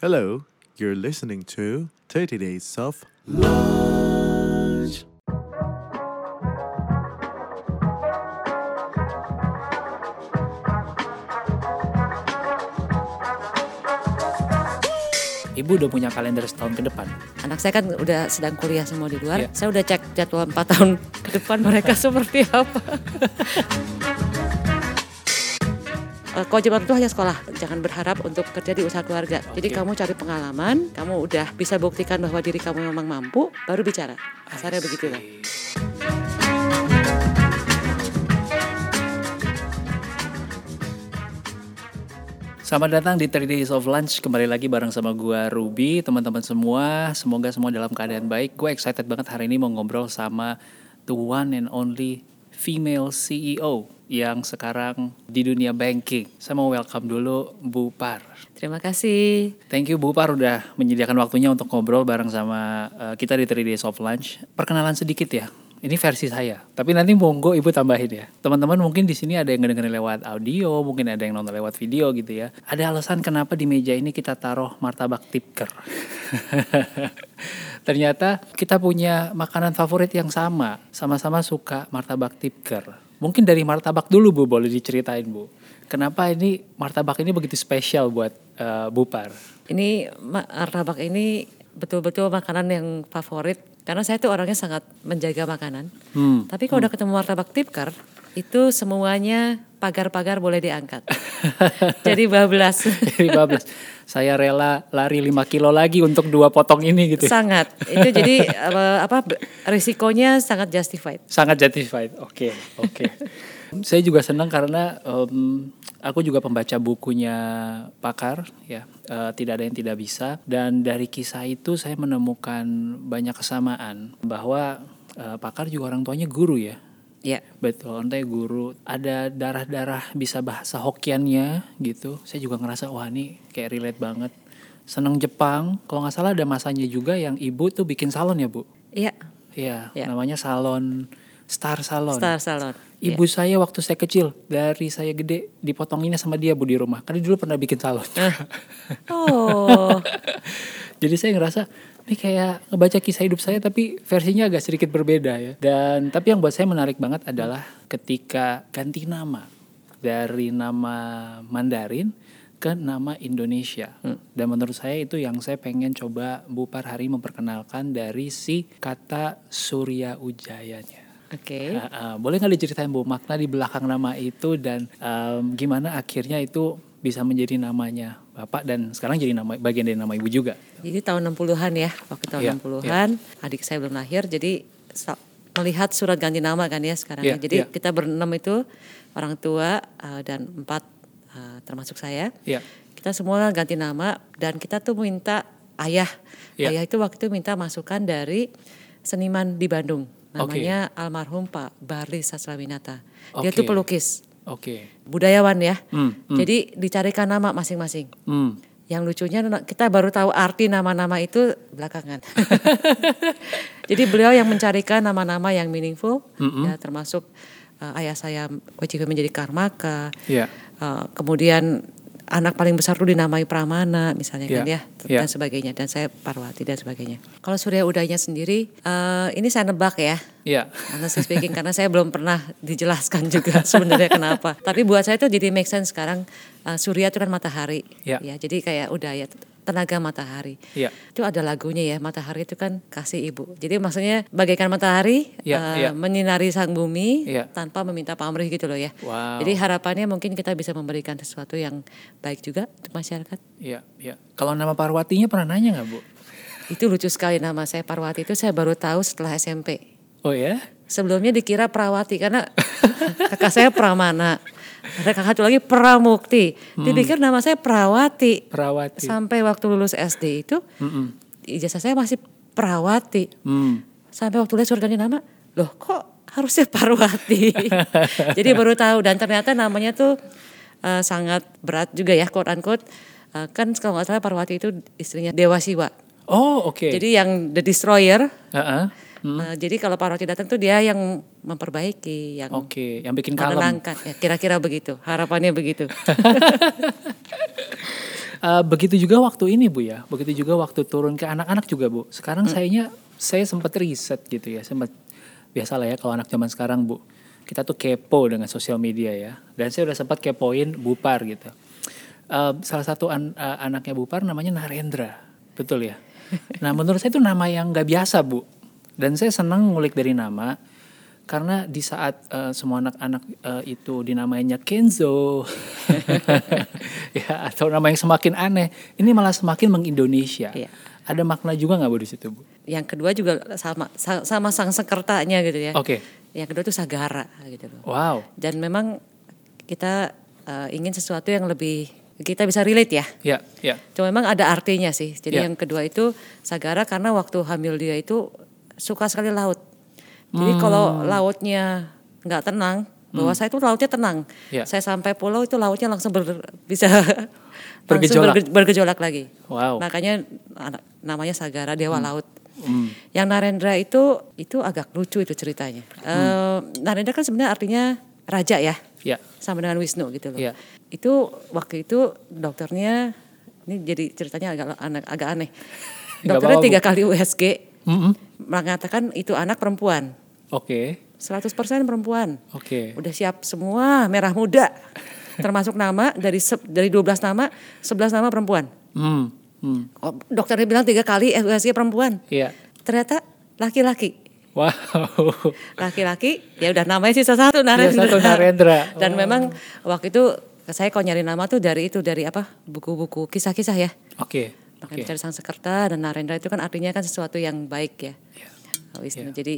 Hello, you're listening to 30 Days of Lunch. Ibu udah punya kalender setahun ke depan. Anak saya kan udah sedang kuliah semua di luar. Iya. Saya udah cek jadwal 4 tahun ke depan mereka seperti apa. Eh, Kewajiban itu hanya sekolah, jangan berharap untuk kerja di usaha keluarga. Jadi Oke. kamu cari pengalaman, kamu udah bisa buktikan bahwa diri kamu memang mampu, baru bicara. Kasarnya begitu lah. Selamat datang di 30 Days of Lunch Kembali lagi bareng sama gua Ruby Teman-teman semua Semoga semua dalam keadaan baik Gue excited banget hari ini mau ngobrol sama The one and only female CEO Yang sekarang di dunia banking Saya mau welcome dulu Bu Par Terima kasih. Thank you Bu Par udah menyediakan waktunya untuk ngobrol bareng sama uh, kita di 3 Days of Lunch. Perkenalan sedikit ya. Ini versi saya. Tapi nanti monggo Ibu tambahin ya. Teman-teman mungkin di sini ada yang ngedengerin lewat audio, mungkin ada yang nonton lewat video gitu ya. Ada alasan kenapa di meja ini kita taruh martabak tipker. Ternyata kita punya makanan favorit yang sama. Sama-sama suka martabak tipker. Mungkin dari martabak dulu Bu, boleh diceritain Bu. Kenapa ini martabak ini begitu spesial buat eh, Bu Par? Ini ma- martabak ini betul-betul makanan yang favorit karena saya tuh orangnya sangat menjaga makanan. Hmm. Tapi kalau udah ketemu martabak tipker, itu semuanya pagar-pagar boleh diangkat. Jadi bablas. Jadi bablas. Saya rela lari 5 kilo lagi untuk dua potong ini gitu. sangat. Itu jadi apa, risikonya sangat justified. Sangat justified. Oke, oke. Saya juga senang karena em, aku juga pembaca bukunya Pakar ya. Eh, tidak ada yang tidak bisa dan dari kisah itu saya menemukan banyak kesamaan bahwa eh, Pakar juga orang tuanya guru ya. Ya. Betul, tuanya guru. Ada darah-darah bisa bahasa Hokiannya gitu. Saya juga ngerasa wah ini kayak relate banget. Seneng Jepang. Kalau nggak salah ada masanya juga yang ibu tuh bikin salon ya bu. Iya. Iya, Ya. namanya salon Star Salon. Star Salon. Ibu saya waktu saya kecil dari saya gede dipotonginnya sama dia bu di rumah. Karena dulu pernah bikin salon. Oh. Jadi saya ngerasa ini kayak ngebaca kisah hidup saya tapi versinya agak sedikit berbeda ya. Dan tapi yang buat saya menarik banget adalah ketika ganti nama dari nama Mandarin ke nama Indonesia. Dan menurut saya itu yang saya pengen coba Bu Par hari memperkenalkan dari si kata Surya Ujayanya. Oke. Ah, ah, boleh nggak diceritain Bu makna di belakang nama itu dan em, gimana akhirnya itu bisa menjadi namanya Bapak dan sekarang jadi nama bagian dari nama Ibu juga. Jadi tahun 60-an ya, waktu tahun Iya, 60-an, adik saya belum lahir, jadi melihat surat ganti nama kan ya sekarang Iya, ya. Jadi iya. kita berenam itu orang tua uh, dan empat uh, termasuk saya. Iya. Kita semua ganti nama dan kita tuh minta ayah. Iya. Ayah itu waktu itu minta masukan dari seniman di Bandung. Namanya almarhum Pak Barli Sasrawinata. Dia Oke. tuh pelukis, Oke. budayawan ya. Hmm, hmm. Jadi dicarikan nama masing-masing. Hmm. Yang lucunya kita baru tahu arti nama-nama itu belakangan. Jadi beliau yang mencarikan nama-nama yang meaningful, ya termasuk uh, ayah saya wajib menjadi karmaka. Iya. Uh, kemudian anak paling besar dulu dinamai Pramana misalnya kan Iya, ya iya. dan sebagainya dan saya Parwati dan sebagainya. Kalau Surya Udaynya sendiri uh, ini saya nebak ya. Iya. Honestly speaking karena saya belum pernah dijelaskan juga sebenarnya kenapa. Tapi buat saya itu jadi make sense sekarang uh, Surya itu kan matahari. Ya. ya. Jadi kayak udah ya tenaga matahari. Iya. Itu ada lagunya ya matahari itu kan kasih ibu. Jadi maksudnya bagaikan matahari Ya, uh, ya. menyinari sang bumi Ya. tanpa meminta pamrih gitu loh ya. Wow. Jadi harapannya mungkin kita bisa memberikan sesuatu yang baik juga untuk masyarakat. Iya, iya. Kalau nama Parwatinya pernah nanya nggak, Bu? Itu lucu sekali nama saya Parwati itu saya baru tahu setelah SMP. Oh ya? Sebelumnya dikira Prawati karena kakak saya Pramana. Ada kakak satu lagi Pramukti. Dipikir nama saya Prawati. Perawati. Sampai waktu lulus SD itu Mm-mm. ijazah saya masih Prawati. Hmm. Sampai waktu lihat surat ganti nama, loh kok harusnya Parwati. Jadi baru tahu dan ternyata namanya tuh eh, sangat berat juga ya quote unquote. Eh, kan kalau nggak salah Parwati itu istrinya Dewa Siwa. Oh, oke. Jadi yang the destroyer Heeh. Eh, jadi kalau Parwati datang tuh dia yang memperbaiki, yang Oke, yang bikin kalem. Ya, kira-kira begitu. Harapannya begitu. Eh, begitu juga waktu ini Bu ya. Begitu juga waktu turun ke anak-anak juga Bu. Sekarang sayanya saya sempat riset gitu ya. Sempat biasalah ya kalau anak zaman sekarang Bu. Kita tuh kepo dengan sosial media ya. Dan saya udah sempat kepoin Bupar gitu. Eh, salah satu an- eh, anaknya Bupar namanya Narendra. Betul ya. Nah menurut saya itu nama yang nggak biasa Bu. Dan saya senang ngulik dari nama. Karena di saat eh, semua anak-anak eh, itu dinamainya Kenzo, ya atau nama yang semakin aneh, ini malah semakin mengindonesia. Iya. Ada makna juga nggak bu di situ bu? Yang kedua juga sama sa- sama sang sekertanya gitu ya. Oke, Yang kedua itu sagara gitu loh. wow, Dan memang kita eh, ingin sesuatu yang lebih kita bisa relate ya. ya, ya, Cuma memang ada artinya sih. Jadi Ya. yang kedua itu sagara karena waktu hamil dia itu suka sekali laut. Jadi Hmm. kalau lautnya nggak tenang, bahwa saya itu lautnya tenang. Ya. Saya sampai pulau itu lautnya langsung ber- bisa langsung Bergejolak. berge- bergejolak lagi. Wow. Makanya namanya sagara dewa laut. Hmm. Yang Narendra itu itu agak lucu itu ceritanya. Eh, Narendra kan sebenarnya artinya raja ya, ya, sama dengan Wisnu gitu loh. Iya. Itu waktu itu dokternya ini jadi ceritanya agak agak aneh. Dokternya tiga kali USG Mm-mm. Mengatakan itu anak perempuan, oke, 100% perempuan. oke, Udah siap semua merah muda. Termasuk nama dari se- dari 12 nama, 11 nama perempuan. hmm, hmm. Oh, dokternya bilang tiga kali USG perempuan. Iya, Ternyata laki-laki. wow, Laki-laki, ya udah namanya sisa satu Narendra. satu Narendra. Dan Oh. memang waktu itu saya kalau nyari nama tuh dari itu dari apa buku-buku kisah-kisah ya. oke, Makanya oke, mencari sang sekerta dan Narendra itu kan artinya kan sesuatu yang baik ya. Iya. Wisnu. Iya. Jadi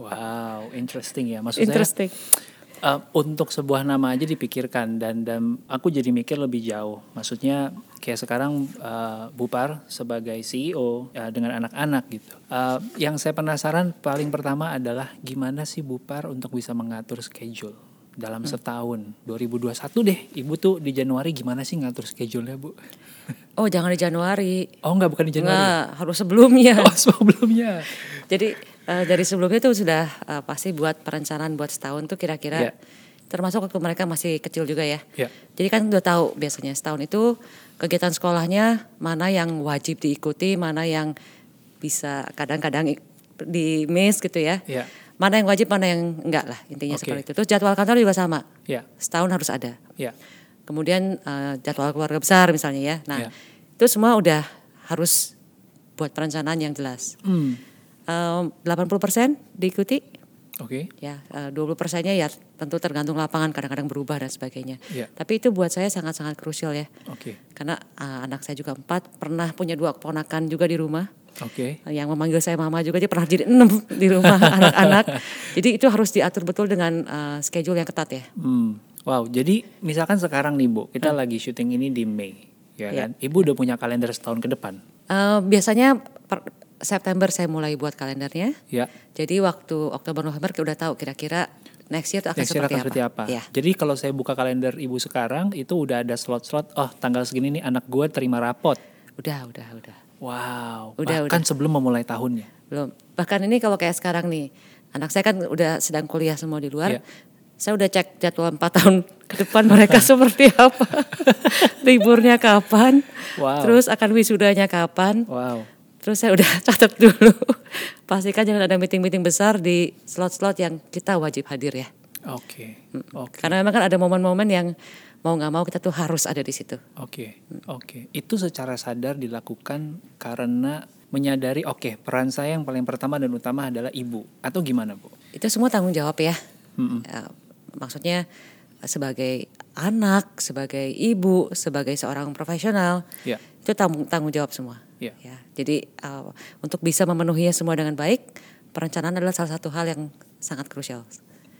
wow, interesting ya, maksud saya. interesting. Eh, untuk sebuah nama aja dipikirkan dan dan aku jadi mikir lebih jauh. Maksudnya kayak sekarang eh, Bupar sebagai CEO ya, dengan anak-anak gitu. Eh, yang saya penasaran paling pertama adalah gimana sih Bupar untuk bisa mengatur schedule dalam setahun 2021 deh. Ibu tuh di Januari gimana sih ngatur schedule-nya, Bu? Oh, jangan di Januari. Oh, enggak bukan di Januari. Enggak, harus sebelumnya. Oh, sebelumnya. Jadi eh, dari sebelumnya tuh sudah eh, pasti buat perencanaan buat setahun tuh kira-kira Iya. termasuk waktu mereka masih kecil juga ya. Ya. Jadi kan udah tahu biasanya setahun itu kegiatan sekolahnya mana yang wajib diikuti, mana yang bisa kadang-kadang di miss gitu ya. Ya. Mana yang wajib, mana yang enggak lah intinya Oke. seperti itu. Terus jadwal kantor juga sama, Ya. setahun harus ada. Ya. Kemudian eh, jadwal keluarga besar misalnya ya. Nah Ya. itu semua udah harus buat perencanaan yang jelas. Hmm. Eh, 80% diikuti, Oke. ya eh, 20 persennya ya tentu tergantung lapangan kadang-kadang berubah dan sebagainya. Ya. Tapi itu buat saya sangat-sangat krusial ya, Oke. karena eh, anak saya juga empat, pernah punya dua keponakan juga di rumah. Oke. Eh, Yang memanggil saya mama juga dia pernah jadi enam di rumah anak-anak. Jadi itu harus diatur betul dengan eh, schedule yang ketat ya. Hmm. Wow, jadi misalkan sekarang nih Bu, kita lagi syuting ini di Mei, ya Iya. kan? Ibu udah punya kalender setahun ke depan. Eh, biasanya per September saya mulai buat kalendernya. Ya. Jadi waktu Oktober November kita udah tahu kira-kira next year itu akan Next year seperti, akan seperti apa? Ya. Jadi kalau saya buka kalender Ibu sekarang itu udah ada slot-slot, oh tanggal segini nih anak gue terima rapot. Udah, udah, udah. Wow, Udah, bahkan sebelum memulai tahunnya. Belum. Bahkan ini kalau kayak sekarang nih, anak saya kan udah sedang kuliah semua di luar. Iya. Saya udah cek jadwal 4 tahun ke depan mereka seperti apa. Liburnya kapan. Wow. Terus akan wisudanya kapan. Wow. Terus saya udah catat dulu. Pastikan jangan ada meeting-meeting besar di slot-slot yang kita wajib hadir ya. Oke. Oke. Karena memang kan ada momen-momen yang mau nggak mau kita tuh harus ada di situ. Oke, oke. Itu secara sadar dilakukan karena menyadari, oke, peran saya yang paling pertama dan utama adalah ibu. Atau gimana, Bu? Itu semua tanggung jawab ya. Mm-mm. Ya, maksudnya sebagai anak, sebagai ibu, sebagai seorang profesional, Ya. itu tanggung, tanggung jawab semua. Ya. Ya, jadi uh, untuk bisa memenuhinya semua dengan baik, perencanaan adalah salah satu hal yang sangat krusial.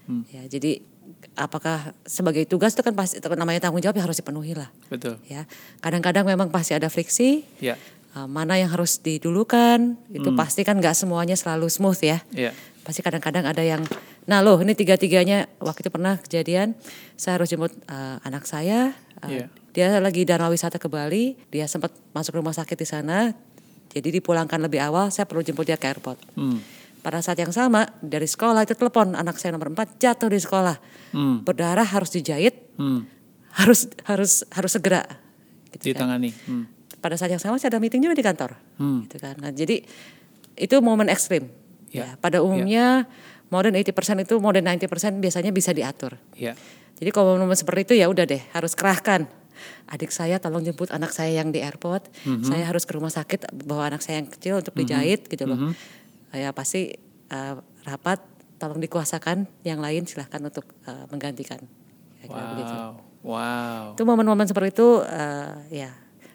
Hmm. Ya, jadi apakah sebagai tugas itu kan pasti namanya tanggung jawab ya harus dipenuhi lah. Betul. Ya, kadang-kadang memang pasti ada friksi. Ya. uh, mana yang harus didulukan itu pasti kan nggak semuanya selalu smooth ya Ya. pasti kadang-kadang ada yang nah loh ini tiga-tiganya waktu itu pernah kejadian saya harus jemput uh, anak saya uh, Iya. dia lagi dana wisata ke Bali dia sempat masuk rumah sakit di sana jadi dipulangkan lebih awal saya perlu jemput dia ke airport Hmm. Pada saat yang sama dari sekolah itu telepon anak saya nomor 4 jatuh di sekolah Hmm. berdarah harus dijahit Hmm. harus harus harus segera gitu kan. Ditangani. Hmm. Pada saat yang sama saya ada meeting juga di kantor. Hmm. Gitu kan. Nah, jadi itu momen ekstrim. Ya. Ya. Pada umumnya more than 80% itu more than 90% biasanya bisa diatur. Ya. Jadi kalau momen seperti itu ya udah deh harus kerahkan. Adik saya tolong jemput anak saya yang di airport. Saya harus ke rumah sakit bawa anak saya yang kecil untuk dijahit gitu loh. Ya pasti eh, rapat tolong dikuasakan yang lain silahkan untuk eh, menggantikan. Kira-kira begitu. Wow. Wow. Itu momen-momen seperti itu eh, ya.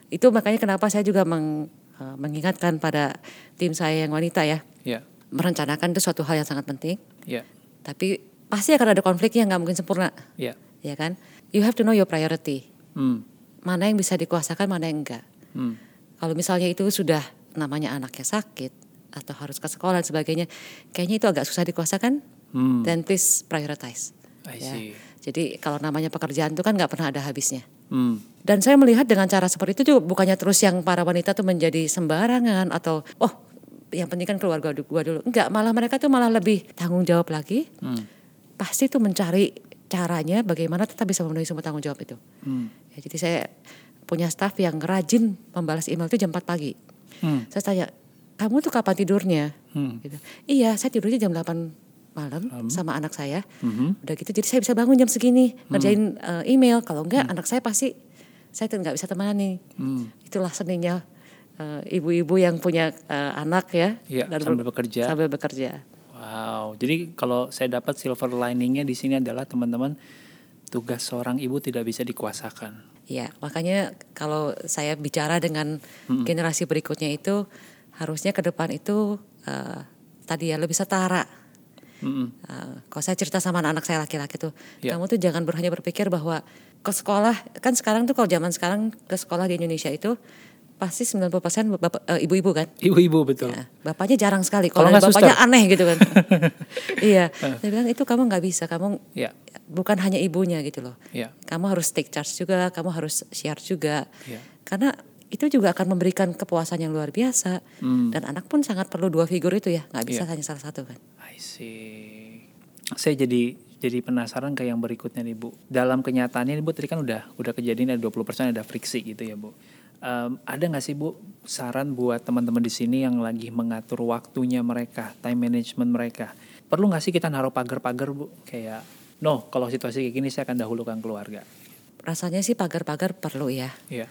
Itu makanya kenapa saya juga meng- eh, mengingatkan pada tim saya yang wanita ya. Ya. Merencanakan itu suatu hal yang sangat penting. Ya. Tapi pasti akan ada konfliknya nggak mungkin sempurna. Ya. Ya kan? You have to know your priority. Hmm. Mana yang bisa dikuasakan, mana yang enggak. Hmm. Kalau misalnya itu sudah namanya anaknya sakit atau harus ke sekolah dan sebagainya, kayaknya itu agak susah dikuasakan. Hmm. Then please prioritize. I Ya. Jadi kalau namanya pekerjaan itu kan nggak pernah ada habisnya. Hmm. Dan saya melihat dengan cara seperti itu juga bukannya terus yang para wanita tuh menjadi sembarangan atau oh yang penting kan keluarga gua dulu. Enggak, malah mereka tuh malah lebih tanggung jawab lagi. Hmm. Pasti tuh mencari caranya bagaimana tetap bisa memenuhi semua tanggung jawab itu. Hmm. Ya, jadi saya punya staff yang rajin membalas email itu jam 4 pagi. Hmm. Saya tanya, kamu tuh kapan tidurnya? Hmm. Gitu. Iya, saya tidurnya jam 8 malam sama anak saya. Mhm. Udah gitu, jadi saya bisa bangun jam segini ngerjain eh, email. Kalau enggak, anak saya pasti saya tuh nggak bisa temani. Hmm. Itulah seninya eh, ibu-ibu yang punya eh, anak ya. Iya, dan sambil bekerja. Sambil bekerja. Wow. Jadi kalau saya dapat silver liningnya di sini adalah teman-teman tugas seorang ibu tidak bisa dikuasakan. Iya, makanya kalau saya bicara dengan generasi berikutnya itu harusnya ke depan itu eh, tadi ya lebih setara. Mm-mm. Eh, kalau saya cerita sama anak-anak saya laki-laki tuh, Ya. kamu tuh jangan hanya berpikir bahwa ke sekolah kan sekarang tuh kalau zaman sekarang ke sekolah di Indonesia itu pasti 90% bapak, eh, ibu-ibu kan. Ibu-ibu betul. Ya, bapaknya jarang sekali. Kalau bapaknya suster. aneh gitu kan. iya, saya bilang itu kamu nggak bisa. Kamu Ya. bukan hanya ibunya gitu loh. Ya. Kamu harus take charge juga, kamu harus share juga. Ya. Karena itu juga akan memberikan kepuasan yang luar biasa. Hmm. Dan anak pun sangat perlu dua figur itu ya, nggak bisa Iya. hanya salah satu kan. I see. Saya jadi jadi penasaran ke yang berikutnya nih Bu. Dalam kenyataannya nih Bu tadi kan udah udah kejadian ada 20% ada friksi gitu ya Bu. Em, ada nggak sih Bu saran buat teman-teman di sini yang lagi mengatur waktunya mereka, time management mereka? Perlu nggak sih kita naruh pagar-pagar Bu? Kayak, no kalau situasi kayak gini saya akan dahulukan keluarga. Rasanya sih pagar-pagar perlu ya. Iya.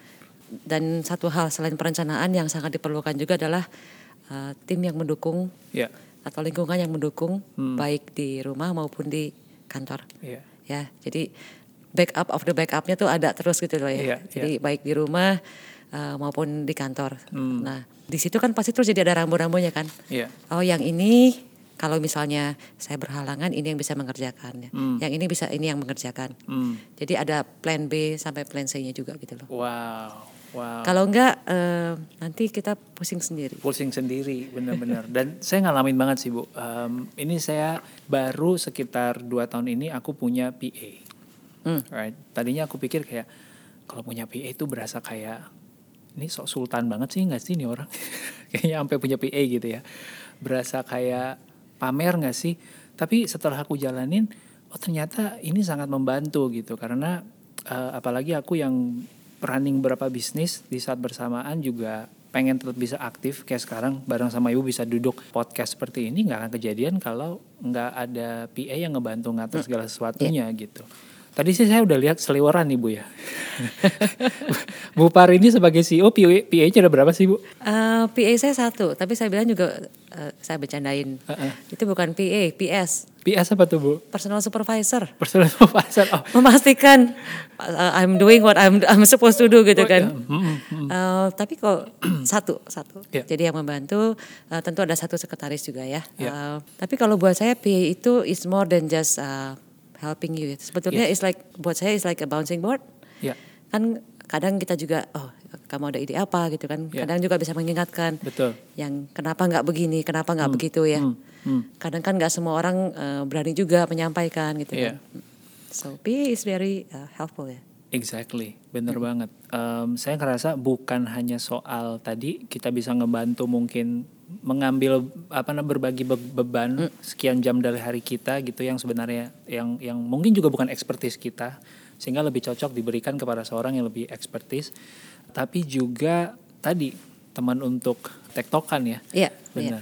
Dan satu hal selain perencanaan yang sangat diperlukan juga adalah uh, tim yang mendukung Iya. atau lingkungan yang mendukung Hmm. baik di rumah maupun di kantor. Iya. ya jadi backup of the backupnya tuh ada terus gitu loh ya Iya, jadi baik di rumah uh, maupun di kantor Hmm. nah di situ kan pasti terus jadi ada rambu-rambunya kan Iya. oh yang ini kalau misalnya saya berhalangan ini yang bisa mengerjakan Hmm. yang ini bisa ini yang mengerjakan Hmm. jadi ada plan B sampai plan C-nya juga gitu loh Wow. Wow. kalau enggak eh, nanti kita pusing sendiri. Pusing sendiri benar-benar. Dan saya ngalamin banget sih bu. Em, ini saya baru sekitar dua tahun ini aku punya PA Hmm. right? Tadinya aku pikir kayak kalau punya PA itu berasa kayak ini sok sultan banget sih nggak sih ini orang? Kayaknya sampai punya PA gitu ya. Berasa kayak pamer nggak sih? Tapi setelah aku jalanin oh ternyata ini sangat membantu gitu. Karena eh, apalagi aku yang running beberapa bisnis di saat bersamaan juga pengen tetap bisa aktif. Kayak sekarang bareng sama ibu bisa duduk podcast seperti ini nggak akan kejadian kalau nggak ada PA yang ngebantu ngatur segala sesuatunya gitu. Tadi sih saya udah lihat seliweran nih Bu ya. Bu Par ini sebagai CEO PA, PA-nya ada berapa sih Bu? Eh, PA saya satu tapi saya bilang juga eh, saya bercandain Heeh. itu bukan PA PS PS apa tuh Bu? personal supervisor Personal supervisor. Oh, memastikan uh, I'm doing what I'm I'm supposed to do gitu Oh, kan. iya. Hmm, hmm, Uh, tapi kok satu satu. Ya. Jadi yang membantu uh, tentu ada satu sekretaris juga ya. Ya. Uh, tapi kalau buat saya PA itu is more than just uh, helping you. Sebetulnya Yes. is like buat saya is like a bouncing board. ya Kan kadang kita juga oh kamu ada ide apa gitu kan. Ya. Kadang juga bisa mengingatkan betul. yang kenapa nggak begini, kenapa nggak begitu ya. Hmm, hmm. Kadang kan nggak semua orang uh, berani juga menyampaikan gitu Iya. kan. So PA is very uh, helpful ya. Exactly, bener banget. Em, saya ngerasa bukan hanya soal tadi kita bisa ngebantu mungkin mengambil apa namanya berbagi be- beban sekian jam dari hari kita gitu yang sebenarnya yang yang mungkin juga bukan ekspertis kita sehingga lebih cocok diberikan kepada seorang yang lebih ekspertis. tapi juga tadi teman untuk tektokan ya. Iya, Benar.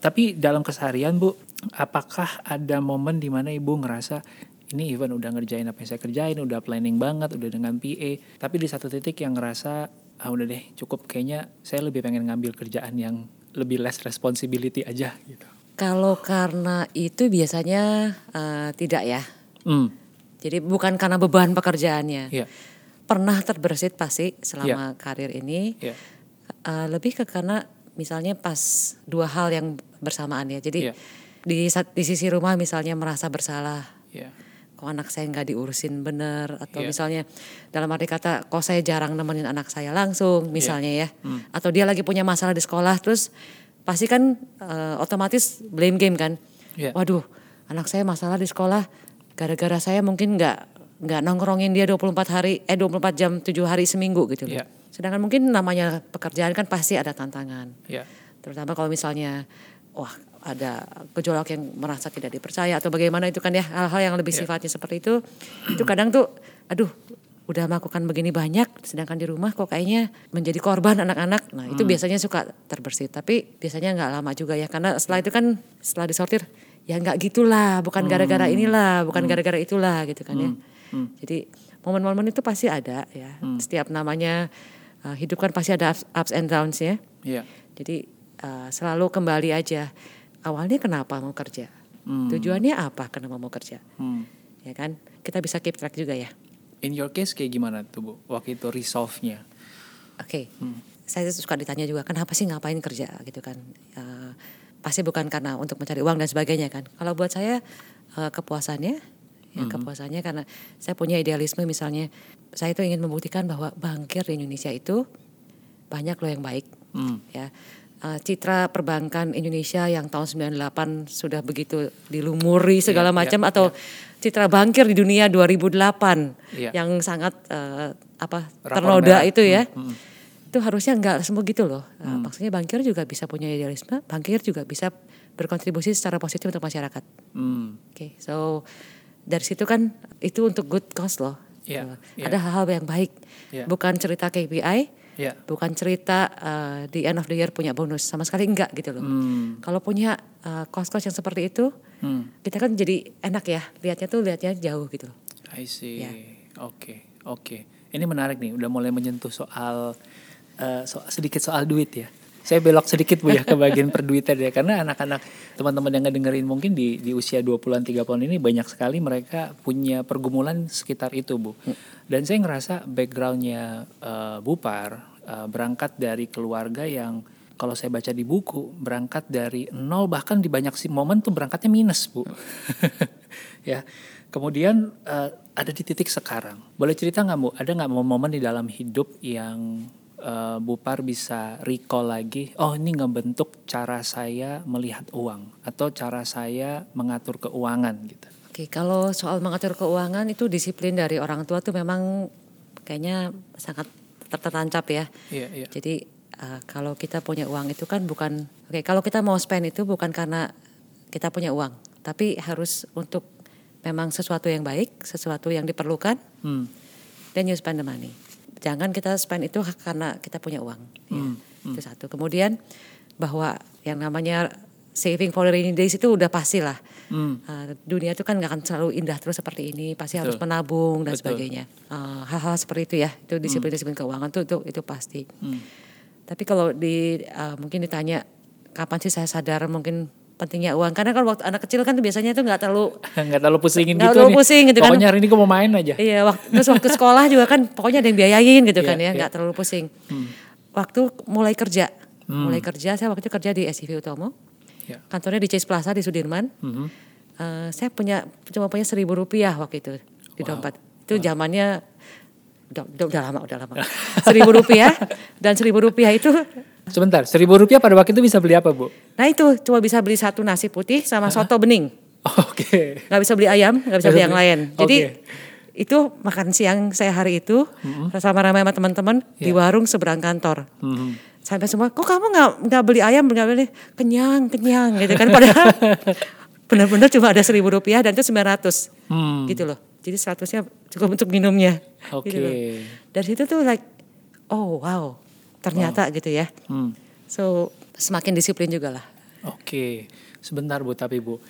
Tapi dalam keseharian Bu, apakah ada momen di mana Ibu ngerasa ini Ivan udah ngerjain apa yang saya kerjain, udah planning banget, udah dengan PA, tapi di satu titik yang ngerasa ah udah deh cukup kayaknya saya lebih pengen ngambil kerjaan yang lebih less responsibility aja gitu. Kalau karena itu biasanya eh, tidak ya. Hmm, Jadi bukan karena beban pekerjaannya. iya, Pernah terbersit pasti selama karir ini. iya, Eh, lebih ke karena misalnya pas dua hal yang bersamaan ya. Jadi Iya. di di sisi rumah misalnya merasa bersalah. iya, Kok anak saya nggak diurusin bener atau Iya. misalnya dalam arti kata kok saya jarang nemenin anak saya langsung misalnya ya. Hmm. Atau dia lagi punya masalah di sekolah terus pasti kan eh, otomatis blame game kan. Iya. Waduh, anak saya masalah di sekolah gara-gara saya mungkin nggak nggak nongkrongin dia 24 hari eh 24 jam 7 hari seminggu gitu loh. Iya. Sedangkan mungkin namanya pekerjaan kan pasti ada tantangan. iya, Terutama kalau misalnya wah ada gejolak yang merasa tidak dipercaya atau bagaimana itu kan ya hal-hal yang lebih Iya. sifatnya seperti itu. Itu kadang tuh aduh udah melakukan begini banyak sedangkan di rumah kok kayaknya menjadi korban anak-anak. Nah, itu biasanya suka terbersit. Tapi biasanya nggak lama juga ya karena setelah itu kan setelah disortir ya nggak gitulah, bukan gara-gara inilah, bukan gara-gara itulah gitu kan ya. Jadi momen-momen itu pasti ada ya. Setiap namanya uh, hidup kan pasti ada ups, ups and downs ya. iya, Jadi uh, selalu kembali aja. Awalnya kenapa mau kerja? Tujuannya apa kenapa mau kerja? hmm. Ya kan? Kita bisa keep track juga ya. In your case kayak gimana tuh Bu? Waktu itu resolve-nya? Oke. Saya suka ditanya juga kenapa sih ngapain kerja gitu kan? Uh, pasti bukan karena untuk mencari uang dan sebagainya kan. Kalau buat saya uh, kepuasannya ya kepuasannya karena saya punya idealisme misalnya saya itu ingin membuktikan bahwa bankir di Indonesia itu banyak loh yang baik Hmm. ya Uh, citra perbankan Indonesia yang tahun 98 sudah begitu dilumuri segala Iya, macam iya, atau citra bankir di dunia 2008 Iya. yang sangat uh, apa Rapor ternoda merah. itu ya Hmm, itu harusnya nggak semua gitu loh Uh, maksudnya bankir juga bisa punya idealisme bankir juga bisa berkontribusi secara positif untuk masyarakat Hmm. oke so dari situ kan itu untuk good cause loh Iya, Uh, iya. ada hal-hal yang baik Iya. bukan cerita KPI Iya. bukan cerita uh, di end of the year punya bonus sama sekali enggak gitu loh. Hmm. Kalau punya uh, kos-kos yang seperti itu, Hmm. kita kan jadi enak ya lihatnya tuh lihatnya jauh gitu loh. I see. Ya. Oke, oke. Ini menarik nih, udah mulai menyentuh soal eh, so- sedikit soal duit ya. Saya belok sedikit Bu ya ke bagian perduitan ya. Karena anak-anak teman-teman yang ngedengerin mungkin di di usia 20-an 30-an ini banyak sekali mereka punya pergumulan sekitar itu, Bu. Dan saya ngerasa backgroundnya eh, Bupar eh, berangkat dari keluarga yang kalau saya baca di buku berangkat dari nol bahkan di banyak sih momen tuh berangkatnya minus bu. Ya. Kemudian eh, ada di titik sekarang. Boleh cerita nggak bu? Ada nggak momen di dalam hidup yang eh, Bupar bisa recall lagi oh ini ngebentuk cara saya melihat uang atau cara saya mengatur keuangan gitu Oke, kalau soal mengatur keuangan itu disiplin dari orang tua tuh memang kayaknya sangat ter- tertancap ya. iya iya Jadi uh, kalau kita punya uang itu kan bukan oke kalau kita mau spend itu bukan karena kita punya uang, tapi harus untuk memang sesuatu yang baik, sesuatu yang diperlukan, hmm. then you spend the money. Jangan kita spend itu karena kita punya uang. ya. Hmm, Itu satu. Kemudian bahwa yang namanya saving for rainy days itu udah pasti lah. Hmm. Uh, dunia itu kan nggak akan selalu indah terus seperti ini, pasti harus Betul. menabung dan Betul. sebagainya. Uh, Hal-hal seperti itu ya, itu disiplin-disiplin keuangan tuh itu itu pasti. Hmm. Tapi kalau di uh, mungkin ditanya kapan sih saya sadar mungkin pentingnya uang, karena kalau waktu anak kecil kan tuh biasanya itu nggak terlalu nggak terlalu pusingin gitu terlalu nih. pusing gitu kan. pokoknya hari ini gue mau main aja Iya, waktu, terus waktu sekolah juga kan pokoknya ada yang biayain gitu Iya, kan ya, iya. nggak terlalu pusing. Waktu mulai kerja, mulai kerja saya waktu itu kerja di SCV Utomo, Ya. kantornya di Chase Plaza di Sudirman. Mhm. Eh, saya punya cuma punya seribu rupiah waktu itu di dompet. Itu zamannya udah, udah, udah lama, udah lama. seribu rupiah dan seribu rupiah itu, sebentar seribu rupiah pada waktu itu bisa beli apa bu nah itu cuma bisa beli satu nasi putih sama soto bening. oke nggak bisa beli ayam, nggak bisa beli yang lain. Jadi Oke. itu makan siang saya hari itu sama ramai sama teman-teman di Iya. warung seberang kantor. Mhm. Sampai semua, kok kamu nggak nggak beli ayam, nggak beli kenyang, kenyang gitu kan? Padahal benar-benar cuma ada seribu rupiah dan itu 900 Hmm. gitu loh. Jadi seratusnya cukup untuk minumnya. Oke. Gitu loh. Dari situ tuh like, oh wow ternyata gitu ya. Hmm. So semakin disiplin juga lah. Oke, sebentar Bu, tapi Bu.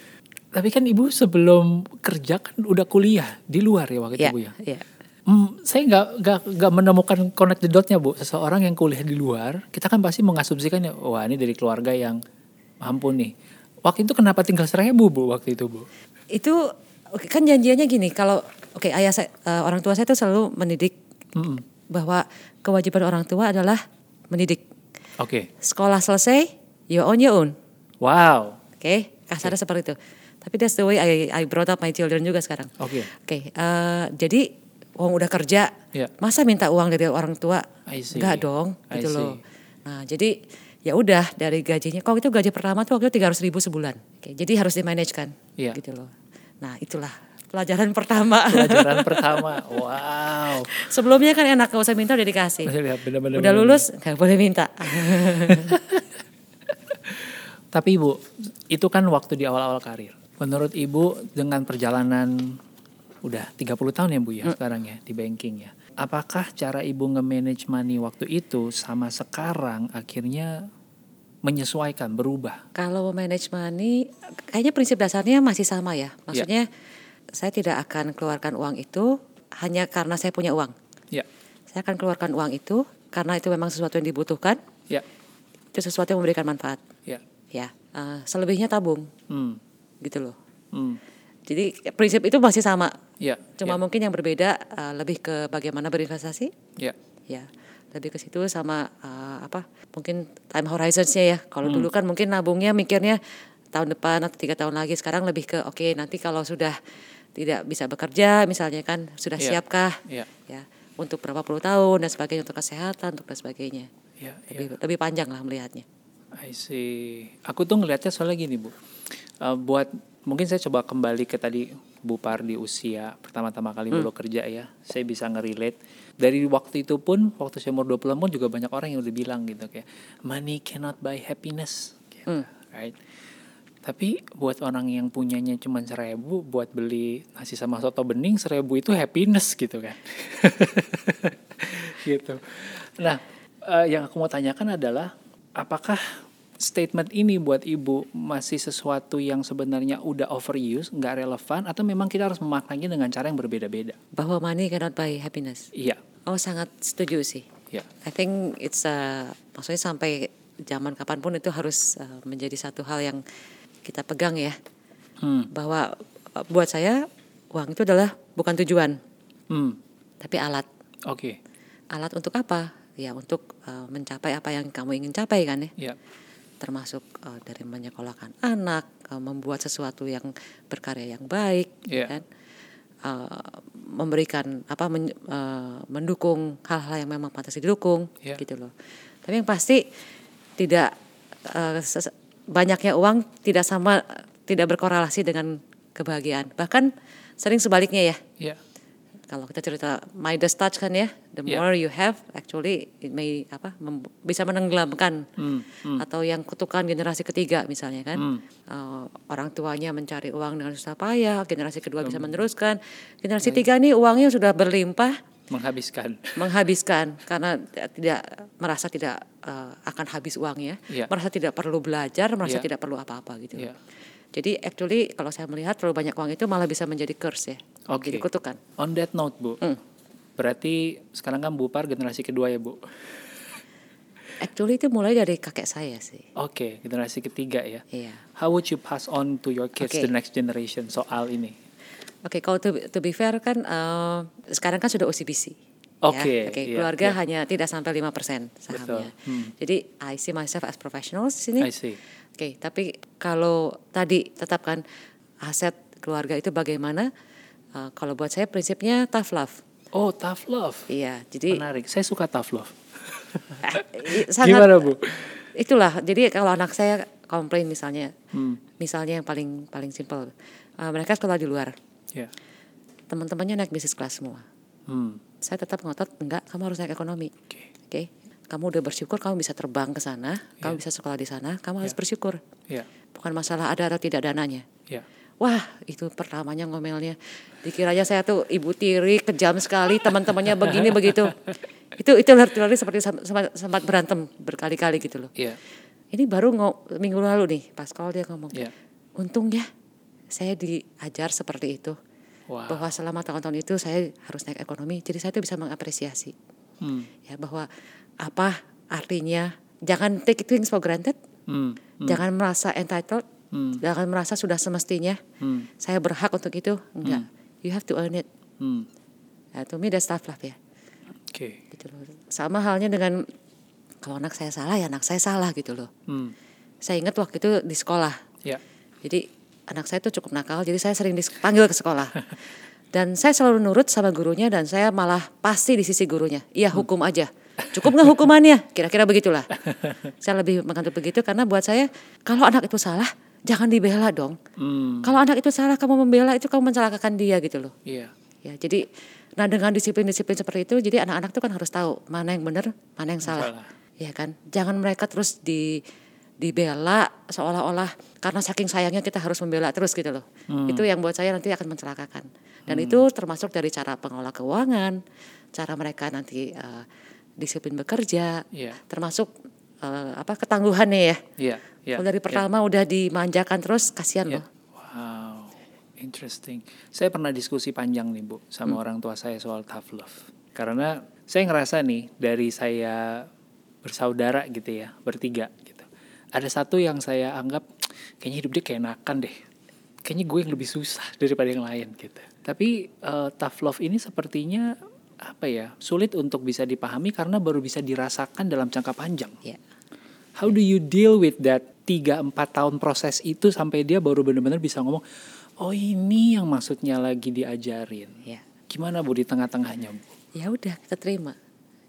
Tapi kan Ibu sebelum kerja kan udah kuliah di luar ya waktu Iya, itu Bu ya. iya. Hmm, saya nggak nggak nggak menemukan connect the dot-nya Bu. Seseorang yang kuliah di luar, kita kan pasti mengasumsikan ya, wah ini dari keluarga yang mampu nih. Waktu itu kenapa tinggal seribu Bu waktu itu Bu? Itu kan janjiannya gini kalau oke ayah saya eh, orang tua saya itu selalu mendidik Mm-mm. bahwa kewajiban orang tua adalah mendidik. Oke, Sekolah selesai, you on your own. wow, Oke, kasarnya seperti itu. Tapi that's the way I, I brought up my children juga sekarang. oke, Oke, eh, jadi uang udah kerja, Ya. masa minta uang dari orang tua? I see. Enggak dong, I gitu see. loh. Nah, jadi ya udah dari gajinya. Kalau itu gaji pertama tuh waktu itu tiga ribu sebulan. Oke, jadi harus di manage kan, Iya. gitu loh. Nah, itulah pelajaran pertama. pelajaran pertama, wow. Sebelumnya kan enak gak usah minta udah dikasih. Bener, bener, bener, udah bener. lulus nggak boleh minta. Tapi Ibu, itu kan waktu di awal-awal karir. Menurut Ibu dengan perjalanan udah 30 tahun ya Bu ya sekarang ya di banking ya. Apakah cara Ibu nge-manage money waktu itu sama sekarang akhirnya menyesuaikan, berubah? Kalau manage money, kayaknya prinsip dasarnya masih sama ya. Maksudnya saya tidak akan keluarkan uang itu hanya karena saya punya uang. Ya, Saya akan keluarkan uang itu karena itu memang sesuatu yang dibutuhkan, ya, itu sesuatu yang memberikan manfaat. ya. Ya, eh, selebihnya tabung, Hmm, gitu loh. hmm, Jadi prinsip itu masih sama, ya, cuma ya, mungkin yang berbeda eh, lebih ke bagaimana berinvestasi, ya, ya lebih ke situ sama eh, apa mungkin time horizonsnya ya. Kalau dulu kan mungkin nabungnya mikirnya tahun depan atau tiga tahun lagi, sekarang lebih ke oke nanti kalau sudah tidak bisa bekerja misalnya kan sudah Iya. siapkah ya, ya untuk berapa puluh tahun dan sebagainya untuk kesehatan untuk dan sebagainya. ya, ya. Lebih, lebih panjang lah melihatnya. I see. Aku tuh ngelihatnya soalnya gini bu, Eh, buat mungkin saya coba kembali ke tadi Bu Par di usia pertama-tama kali Hmm. kerja ya, saya bisa ngerelate. Dari waktu itu pun, waktu saya umur 20 pun juga banyak orang yang udah bilang gitu kayak money cannot buy happiness, gitu, Hmm. right? Tapi buat orang yang punyanya cuma seribu, buat beli nasi sama soto bening seribu itu happiness gitu kan. gitu. Nah, eh, yang aku mau tanyakan adalah apakah statement ini buat ibu masih sesuatu yang sebenarnya udah overuse, nggak relevan, atau memang kita harus memaknainya dengan cara yang berbeda-beda? Bahwa money cannot buy happiness. Iya, Oh sangat setuju sih. iya, I think it's uh, maksudnya sampai zaman kapan pun itu harus uh, menjadi satu hal yang kita pegang ya. Hmm, bahwa uh, buat saya uang itu adalah bukan tujuan. Hmm, tapi alat. Oke, alat untuk apa? Ya untuk uh, mencapai apa yang kamu ingin capai kan ya? Iya, termasuk uh, dari menyekolahkan anak uh, membuat sesuatu yang berkarya yang baik Iya. kan? Uh, memberikan apa men- uh, mendukung hal-hal yang memang pantas didukung Iya. gitu loh. Tapi yang pasti tidak uh, banyaknya uang tidak sama tidak berkorelasi dengan kebahagiaan. Bahkan sering sebaliknya ya. Iya, kalau kita cerita Midas touch kan ya, the Yeah. more you have actually it may apa mem- bisa menenggelamkan. Hmm, hmm, atau yang kutukan generasi ketiga misalnya kan. Hmm. Eh, orang tuanya mencari uang dengan susah payah, generasi kedua bisa meneruskan, generasi tiga nih uangnya sudah berlimpah menghabiskan, menghabiskan karena tidak merasa tidak eh, akan habis uangnya, Iya. merasa tidak perlu belajar, merasa Iya. tidak perlu apa-apa gitu. Iya. Jadi actually kalau saya melihat terlalu banyak uang itu malah bisa menjadi curse ya, Oke. jadi kutukan. On that note bu, Hmm. berarti sekarang kan Bu Par generasi kedua ya bu? Actually itu mulai dari kakek saya sih. Oke, generasi ketiga ya. Iya. How would you pass on to your kids Oke. the next generation soal ini? Oke, kalau to, to be fair kan eh, sekarang kan sudah OCBC. Oke, ya. Oke, iya, keluarga iya. hanya tidak sampai 5% sahamnya. Betul, hmm. Jadi I see myself as professional di sini. I see. Oke, tapi kalau tadi tetapkan aset keluarga itu bagaimana? Eh, kalau buat saya prinsipnya tough love. Oh, tough love. Iya, jadi Menarik. Saya suka tough love. eh, sangat Gimana bu? itulah. Jadi kalau anak saya komplain misalnya, Hmm. misalnya yang paling paling simpel, eh, mereka sekolah di luar, Ya. teman-temannya naik bisnis kelas semua. Hmm. Saya tetap ngotot, enggak, kamu harus naik ekonomi. Oke. Oke, kamu udah bersyukur, kamu bisa terbang ke sana, kamu Iya. bisa sekolah di sana, kamu harus Iya. bersyukur. Ya. Bukan masalah ada atau tidak dananya. Ya. Wah itu pertamanya ngomelnya. Dikiranya saya tuh ibu tiri kejam sekali teman-temannya begini begitu. Itu itu literally seperti sem- sempat, sempat berantem berkali-kali gitu loh. Iya. Ini baru ngo- minggu lalu nih pas kalau dia ngomong. Iya. Untung ya saya diajar seperti itu. Wow. Bahwa selama tahun-tahun itu saya harus naik ekonomi. Jadi saya tuh bisa mengapresiasi. Hmm. Ya bahwa apa artinya jangan take things for granted. Hmm. Jangan merasa entitled. Hmm. Jangan merasa sudah semestinya. Hmm. Saya berhak untuk itu. Enggak. You have to earn it. Hmm. Ya, to me that's tough love ya. Oke. Gitu loh. Sama halnya dengan kalau anak saya salah ya anak saya salah gitu loh. Hmm. Saya ingat waktu itu di sekolah. Ya. Jadi anak saya tuh cukup nakal, jadi saya sering dipanggil ke sekolah. Dan saya selalu nurut sama gurunya dan saya malah pasti di sisi gurunya. Iya hukum aja. Cukup nggak hukumannya? Kira-kira begitulah. saya lebih menganggap begitu karena buat saya kalau anak itu salah jangan dibela dong. Hmm. Kalau anak itu salah kamu membela itu kamu mencelakakan dia gitu loh. Iya. Ya, jadi nah dengan disiplin-disiplin seperti itu jadi anak-anak tuh kan harus tahu mana yang benar, mana yang salah. Salah. Ya kan? Jangan mereka terus di dibela seolah-olah karena saking sayangnya kita harus membela terus gitu loh. Itu yang buat saya nanti akan mencelakakan. Dan itu termasuk dari cara pengelola keuangan, cara mereka nanti eh, disiplin bekerja, Iya. termasuk eh, apa ketangguhannya ya. Iya. Iya. Kalau dari pertama udah dimanjakan terus kasihan Iya. loh. Wow, interesting. Saya pernah diskusi panjang nih Bu sama orang tua saya soal tough love. Karena saya ngerasa nih dari saya bersaudara gitu ya, bertiga gitu. Ada satu yang saya anggap kayaknya hidup dia kayak enakan deh. Kayaknya gue yang lebih susah daripada yang lain gitu. Tapi eh, tough love ini sepertinya apa ya sulit untuk bisa dipahami karena baru bisa dirasakan dalam jangka panjang. Ya. How do you deal with that 3-4 tahun proses itu sampai dia baru benar-benar bisa ngomong, oh ini yang maksudnya lagi diajarin. Ya. Gimana Bu di tengah-tengahnya Bu? ya udah kita terima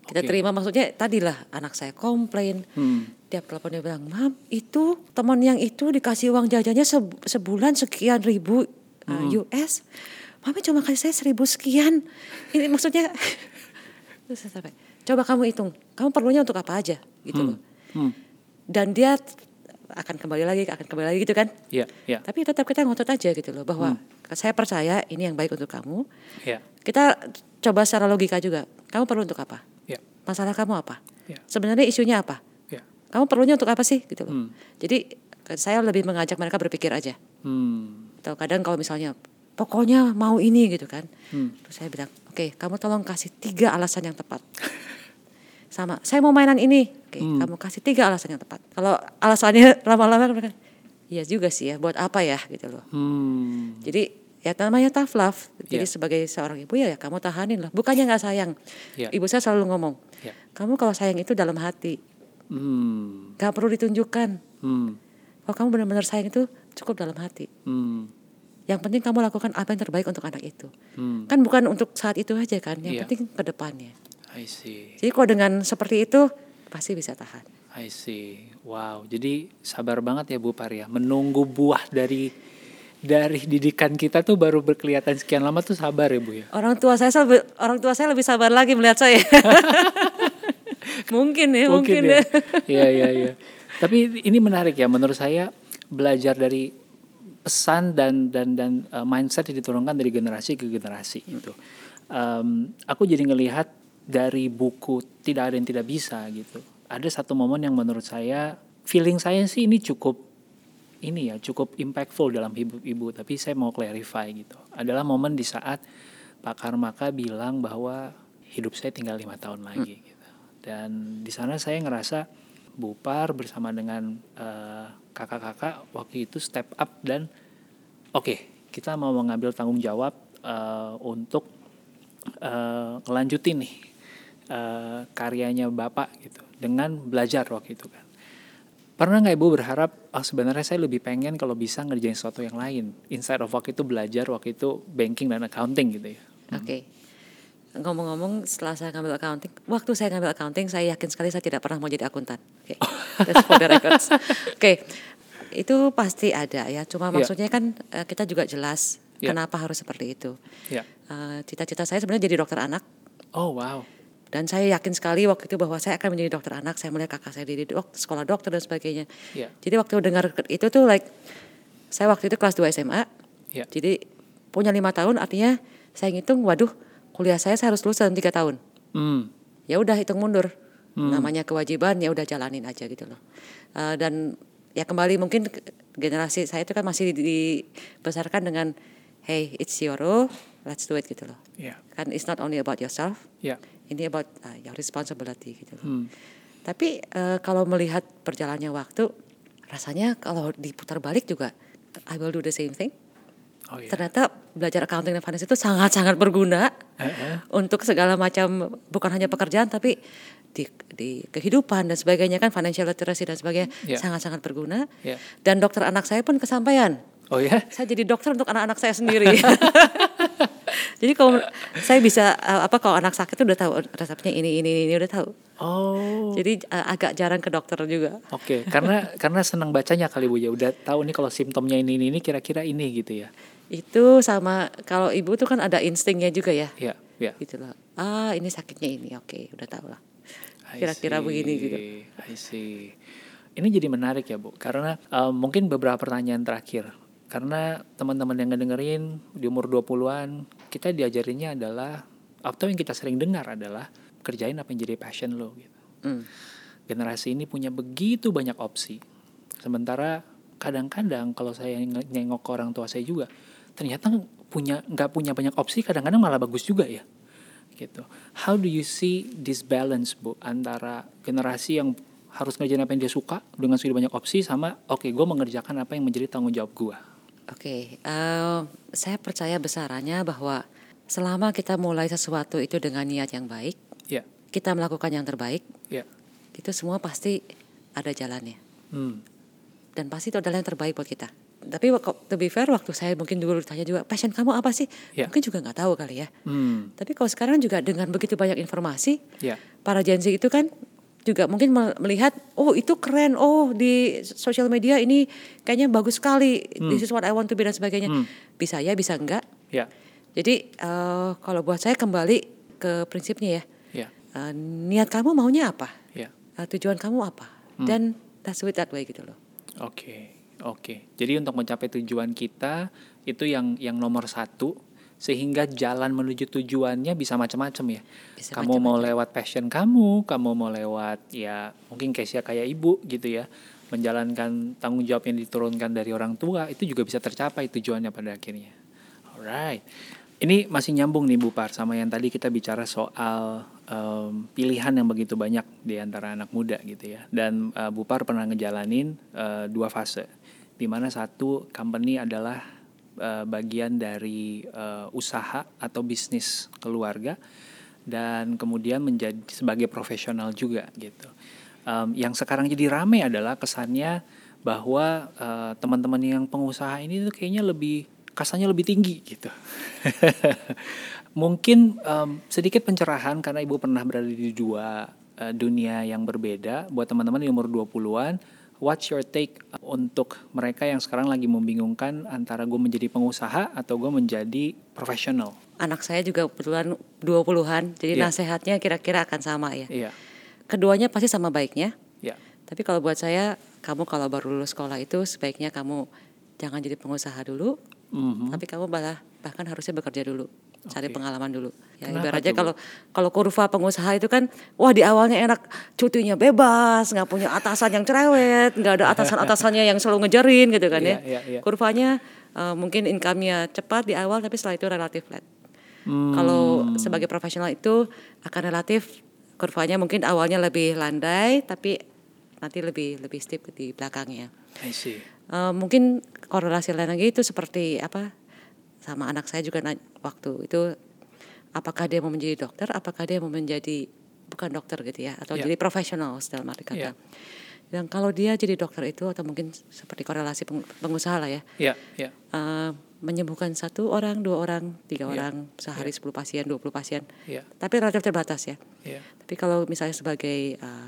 kita Oke. terima maksudnya tadilah anak saya komplain. Hmm. dia telepon dia bilang mam itu teman yang itu dikasih uang jajannya se- sebulan sekian ribu uh, Hmm. US mami cuma kasih saya seribu sekian. Ini maksudnya coba kamu hitung kamu perlunya untuk apa aja? Gitu loh. Hmm. dan dia akan kembali lagi akan kembali lagi gitu kan? Ya, ya, tapi tetap kita ngotot aja gitu loh bahwa Hmm. saya percaya ini yang baik untuk kamu. Ya, kita coba secara logika juga kamu perlu untuk apa masalah kamu apa ya, sebenarnya isunya apa ya. kamu perlunya untuk apa sih gitu loh Hmm. jadi saya lebih mengajak mereka berpikir aja Hmm. atau kadang kalau misalnya pokoknya mau ini gitu kan Hmm. terus saya bilang oke kamu tolong kasih tiga alasan yang tepat sama saya mau mainan ini oke Hmm. kamu kasih tiga alasan yang tepat kalau alasannya lama-lama mereka iya juga sih ya buat apa ya gitu loh Hmm. jadi ya namanya tough love jadi Ya. sebagai seorang ibu ya, ya kamu tahanin lah bukannya nggak sayang Ya. ibu saya selalu ngomong Ya. kamu kalau sayang itu dalam hati Hmm. Gak perlu ditunjukkan. Hmm. Kalau kamu benar-benar sayang itu cukup dalam hati. Hmm. Yang penting kamu lakukan apa yang terbaik untuk anak itu. Hmm. Kan bukan untuk saat itu aja kan, yang Iya. penting ke depannya. I see. Jadi kalau dengan seperti itu pasti bisa tahan. I see. Wow, jadi sabar banget ya Bu Parya. Menunggu buah dari dari didikan kita tuh baru berkelihatan sekian lama tuh sabar ya Bu ya. Orang tua saya orang tua saya lebih sabar lagi melihat saya. mungkin ya, mungkin, ya. Iya, iya, iya. Tapi ini menarik ya menurut saya belajar dari pesan dan dan dan uh, mindset yang diturunkan dari generasi ke generasi itu. Um, aku jadi ngelihat dari buku tidak ada yang tidak bisa gitu. Ada satu momen yang menurut saya feeling saya sih ini cukup ini ya cukup impactful dalam hidup ibu tapi saya mau clarify gitu. Adalah momen di saat Pak Karmaka bilang bahwa hidup saya tinggal lima tahun lagi gitu. Dan di sana saya ngerasa Bupar bersama dengan eh, kakak-kakak waktu itu step up dan oke kita mau mengambil tanggung jawab eh, untuk eh, ngelanjutin nih eh, karyanya bapak gitu dengan belajar waktu itu kan Pernah nggak ibu berharap, oh sebenarnya saya lebih pengen kalau bisa ngerjain sesuatu yang lain. Inside of waktu itu belajar, waktu itu banking dan accounting gitu ya. Oke. Ngomong-ngomong setelah saya ngambil accounting, waktu saya ngambil accounting saya yakin sekali saya tidak pernah mau jadi akuntan. Oke. That's for the records. Oke. Itu pasti ada ya. Cuma Iya. maksudnya kan eh, kita juga jelas Iya. kenapa harus seperti itu. Ya. Eh, Cita-cita saya sebenarnya jadi dokter anak Oh wow. Dan saya yakin sekali waktu itu bahwa saya akan menjadi dokter anak. Saya melihat kakak saya di dok, sekolah dokter dan sebagainya. Iya. Jadi waktu dengar itu tuh like saya waktu itu kelas 2 SMA, Ya. Jadi punya lima tahun artinya saya ngitung, waduh kuliah saya saya harus lulus dalam tiga tahun. Hmm. Ya udah hitung mundur. Namanya kewajiban ya udah jalanin aja gitu loh. Eh, dan ya kembali mungkin generasi saya itu kan masih dibesarkan dengan hey it's your role, let's do it gitu loh. Ya. Kan it's not only about yourself, Ya. Ini about uh, your responsibility gitu. Hmm. Tapi eh, kalau melihat perjalannya waktu, rasanya kalau diputar balik juga I will do the same thing. Oh iya. Ternyata belajar accounting dan finance itu sangat-sangat berguna Eh, untuk segala macam bukan hanya pekerjaan tapi di di kehidupan dan sebagainya kan financial literacy dan sebagainya Ya. sangat-sangat berguna. Ya. Dan dokter anak saya pun kesampaian. Oh ya. Saya jadi dokter untuk anak-anak saya sendiri. jadi kalau saya bisa eh, apa kalau anak sakit tuh udah tahu resepnya ini ini ini udah tahu. Oh. Jadi eh, agak jarang ke dokter juga. Oke, karena karena senang bacanya kali Bu ya. Udah tahu nih kalau simptomnya ini ini, ini kira-kira ini gitu ya. Itu sama kalau ibu tuh kan ada instingnya juga ya. Ya, ya. Gitu loh. Ah, ini sakitnya ini. Oke, udah tahu lah. Kira-kira begini gitu. I see. Ini jadi menarik ya Bu, karena eh, mungkin beberapa pertanyaan terakhir. Karena teman-teman yang ngedengerin di umur 20-an, kita diajarinnya adalah atau yang kita sering dengar adalah kerjain apa yang jadi passion lo gitu. Hmm. Generasi ini punya begitu banyak opsi. Sementara kadang-kadang kalau saya nengok ke orang tua saya juga, ternyata punya nggak punya banyak opsi, kadang-kadang malah bagus juga ya gitu. How do you see this balance bu antara generasi yang harus ngerjain apa yang dia suka dengan sudah banyak opsi sama oke gue mengerjakan apa yang menjadi tanggung jawab gue. Oke, eh, saya percaya besarannya bahwa selama kita mulai sesuatu itu dengan niat yang baik, Ya, kita melakukan yang terbaik, ya. itu semua pasti ada jalannya. Hmm. Dan pasti itu adalah yang terbaik buat kita. Tapi to be fair, waktu saya mungkin dulu ditanya juga, passion kamu apa sih? Ya. Mungkin juga nggak tahu kali ya. Hmm. Tapi kalau sekarang juga dengan begitu banyak informasi, Ya. para Gen Z itu kan juga mungkin mel- melihat oh itu keren oh di sosial media ini kayaknya bagus sekali this is what I want to be dan sebagainya Hmm. bisa ya bisa enggak Ya. jadi eh, kalau buat saya kembali ke prinsipnya ya Ya. Eh, niat kamu maunya apa Ya. Eh, tujuan kamu apa dan that's it that way gitu loh Oke. Oke. Jadi untuk mencapai tujuan kita itu yang yang nomor satu sehingga jalan menuju tujuannya bisa macam-macam ya. Bisa kamu mau lewat passion kamu, kamu mau lewat ya mungkin case kayak ibu gitu ya, menjalankan tanggung jawab yang diturunkan dari orang tua itu juga bisa tercapai tujuannya pada akhirnya. Alright, ini masih nyambung nih Bu Par sama yang tadi kita bicara soal em, pilihan yang begitu banyak di antara anak muda gitu ya. Dan eh, Bu Par pernah ngejalanin eh, dua fase, di mana satu company adalah eh, bagian dari eh, usaha atau bisnis keluarga dan kemudian menjadi sebagai profesional juga gitu. Em, yang sekarang jadi rame adalah kesannya bahwa eh, teman-teman yang pengusaha ini tuh kayaknya lebih kasarnya lebih tinggi gitu. Mungkin em, sedikit pencerahan karena ibu pernah berada di dua eh, dunia yang berbeda buat teman-teman di umur 20-an. What's your take untuk mereka yang sekarang lagi membingungkan antara gue menjadi pengusaha atau gue menjadi profesional? anak saya juga kebetulan 20-an jadi Iya. nasehatnya kira-kira akan sama ya Iya, keduanya pasti sama baiknya iya, Tapi kalau buat saya, kamu kalau baru lulus sekolah itu sebaiknya kamu jangan jadi pengusaha dulu, Mhm. tapi kamu malah bahkan harusnya bekerja dulu, cari pengalaman dulu. Ya Kenapa ibaratnya kalau kalau kurva pengusaha itu kan, wah di awalnya enak, cutinya bebas, nggak punya atasan yang cerewet, nggak ada atasan-atasannya yang selalu ngejarin gitu kan Iya, ya. iya, iya. Kurvanya eh, mungkin income-nya cepat di awal, tapi setelah itu relatif flat. Hmm. Kalau sebagai profesional itu akan relatif kurvanya mungkin awalnya lebih landai tapi nanti lebih lebih steep di belakangnya. I see. Eh, mungkin korelasi lain lagi itu seperti apa sama anak saya juga nanya, waktu itu apakah dia mau menjadi dokter, apakah dia mau menjadi bukan dokter gitu ya atau Ya. jadi profesional dalam arti kata. Ya. Dan kalau dia jadi dokter itu atau mungkin seperti korelasi peng- pengusaha lah ya, Iya, iya. eh, menyembuhkan satu orang, dua orang, tiga Ya. orang sehari 10 pasien, 20 pasien, Iya, tapi relatif terbatas ya. iya. Tapi kalau misalnya sebagai uh,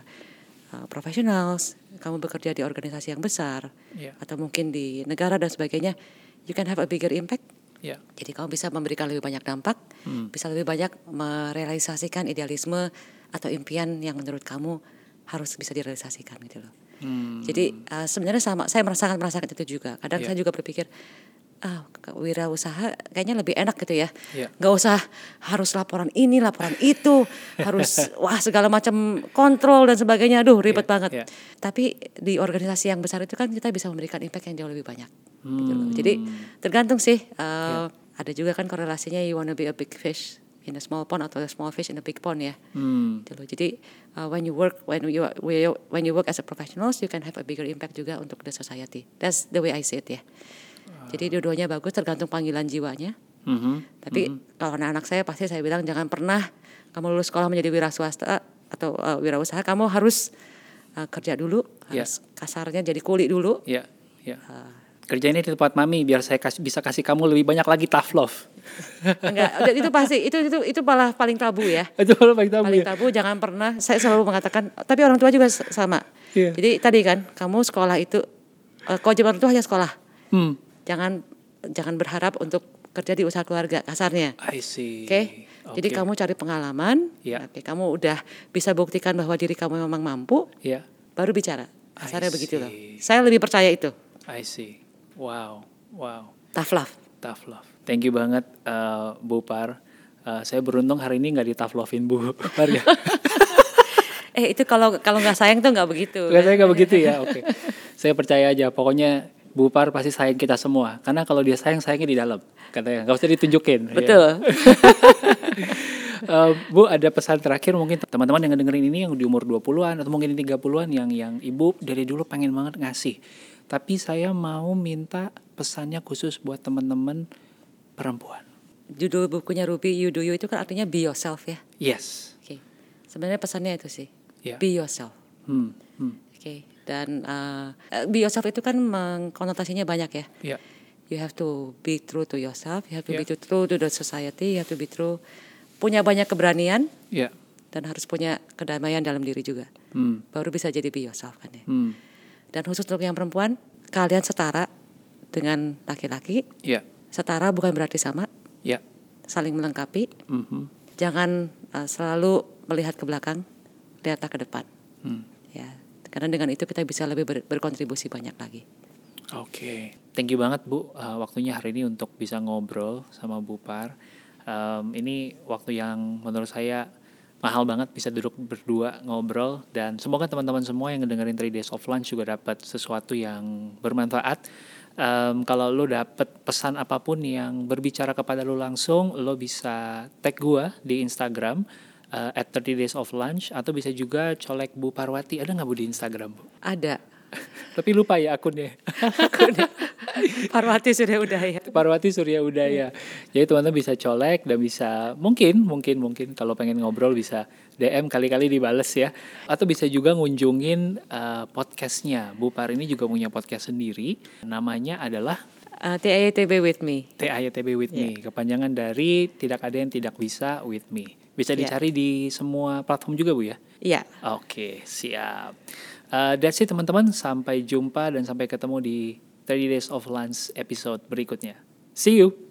uh, professionals, kamu bekerja di organisasi yang besar Iya. atau mungkin di negara dan sebagainya, you can have a bigger impact. Iya. Jadi kamu bisa memberikan lebih banyak dampak, Hmm. bisa lebih banyak merealisasikan idealisme atau impian yang menurut kamu harus bisa direalisasikan gitu loh. Hmm. Jadi uh, sebenarnya sama, saya merasakan merasakan itu juga. Kadang Iya. saya juga berpikir ah wirausaha kayaknya lebih enak gitu ya. Iya. Nggak usah harus laporan ini, laporan itu, harus wah segala macam kontrol dan sebagainya. Aduh ribet Iya, banget. iya. Tapi di organisasi yang besar itu kan kita bisa memberikan impact yang jauh lebih banyak. gitu Hmm. loh. Jadi tergantung sih. Iya. eh, Ada juga kan korelasinya you wanna be a big fish in a small pond atau a small fish in a big pond ya. Hmm. Gitu. Jadi uh, when you work when you when you work as a professionals you can have a bigger impact juga untuk the society. That's the way I see it ya. Jadi dua-duanya bagus tergantung panggilan jiwanya. Mhm. Tapi kalau anak-anak saya pasti saya bilang jangan pernah kamu lulus sekolah menjadi wira swasta atau uh, wirausaha kamu harus uh, kerja dulu, Ya. harus kasarnya jadi kuli dulu. Ya, ya. Kerja ini di tempat mami biar saya kasih, bisa kasih kamu lebih banyak lagi tough love. Enggak, itu pasti itu itu itu malah paling tabu ya. Itu kalau paling tabu paling ya. tabu jangan pernah saya selalu mengatakan tapi orang tua juga sama Iya. jadi tadi kan kamu sekolah itu eh, kewajiban orang tua hanya sekolah Hmm. Jangan jangan berharap untuk kerja di usaha keluarga kasarnya I see. oke jadi Oke. kamu cari pengalaman Iya. oke kamu udah bisa buktikan bahwa diri kamu memang mampu Ya, baru bicara kasarnya begitu loh saya lebih percaya itu I see. Wow, wow. tough love Tough love. Thank you banget eh, Bu Par. Eh, saya beruntung hari ini nggak di tough lovein Bu Par ya. eh itu kalau kalau nggak sayang tuh nggak begitu Nggak, saya nggak begitu ya. Oke. Saya percaya aja. Pokoknya Bu Par pasti sayang kita semua. Karena kalau dia sayang, sayangnya di dalam. Katanya nggak usah ditunjukin. ya. betul Eh, Bu ada pesan terakhir mungkin teman-teman yang ngedengerin ini yang di umur 20-an atau mungkin 30-an yang yang ibu dari dulu pengen banget ngasih. Tapi saya mau minta pesannya khusus buat teman-teman perempuan. judul bukunya Ruby You Do You itu kan artinya be yourself ya Yes. oke sebenarnya pesannya itu sih Ya. be yourself Hmm. hmm. Oke, dan uh, be yourself itu kan mengkonotasinya banyak ya. Ya. You have to be true to yourself, you have to Yeah. be true to the society, you have to be true. Punya banyak keberanian Ya. dan harus punya kedamaian dalam diri juga. Hmm. Baru bisa jadi be yourself kan ya. Hmm. Dan khusus untuk yang perempuan, kalian setara dengan laki-laki. Ya. Setara bukan berarti sama, Ya. saling melengkapi. Mhm. Jangan uh, selalu melihat ke belakang, lihatlah ke depan. Hmm. Karena dengan itu kita bisa lebih ber- berkontribusi banyak lagi. Oke, thank you banget Bu uh, waktunya hari ini untuk bisa ngobrol sama Bu Par. Um, ini waktu yang menurut saya mahal banget bisa duduk berdua ngobrol dan semoga teman-teman semua yang ngedengerin 3 Days of Lunch juga dapat sesuatu yang bermanfaat. Um, kalau lo dapet pesan apa pun yang berbicara kepada lo langsung, lo bisa tag gua di Instagram uh, at 30 Days of Lunch atau bisa juga colek Bu Parwati. Ada nggak Bu di Instagram Bu? Ada. Tapi lupa ya akunnya. Parwati sudah udah ya. Parwati Surya Udaya. Jadi teman-teman bisa colek dan bisa mungkin mungkin mungkin kalau pengen ngobrol bisa DM kali-kali dibales ya. Atau bisa juga ngunjungin eh, podcastnya. Bu Par ini juga punya podcast sendiri. Namanya adalah Uh, TITB with me. TAYTB with me. Kepanjangan dari tidak ada yang tidak bisa with me. Bisa Ya. dicari di semua platform juga Bu ya. Iya. Oke, siap. Uh, that's it teman-teman. Sampai jumpa dan sampai ketemu di 30 Days of Lunch episode berikutnya. See you.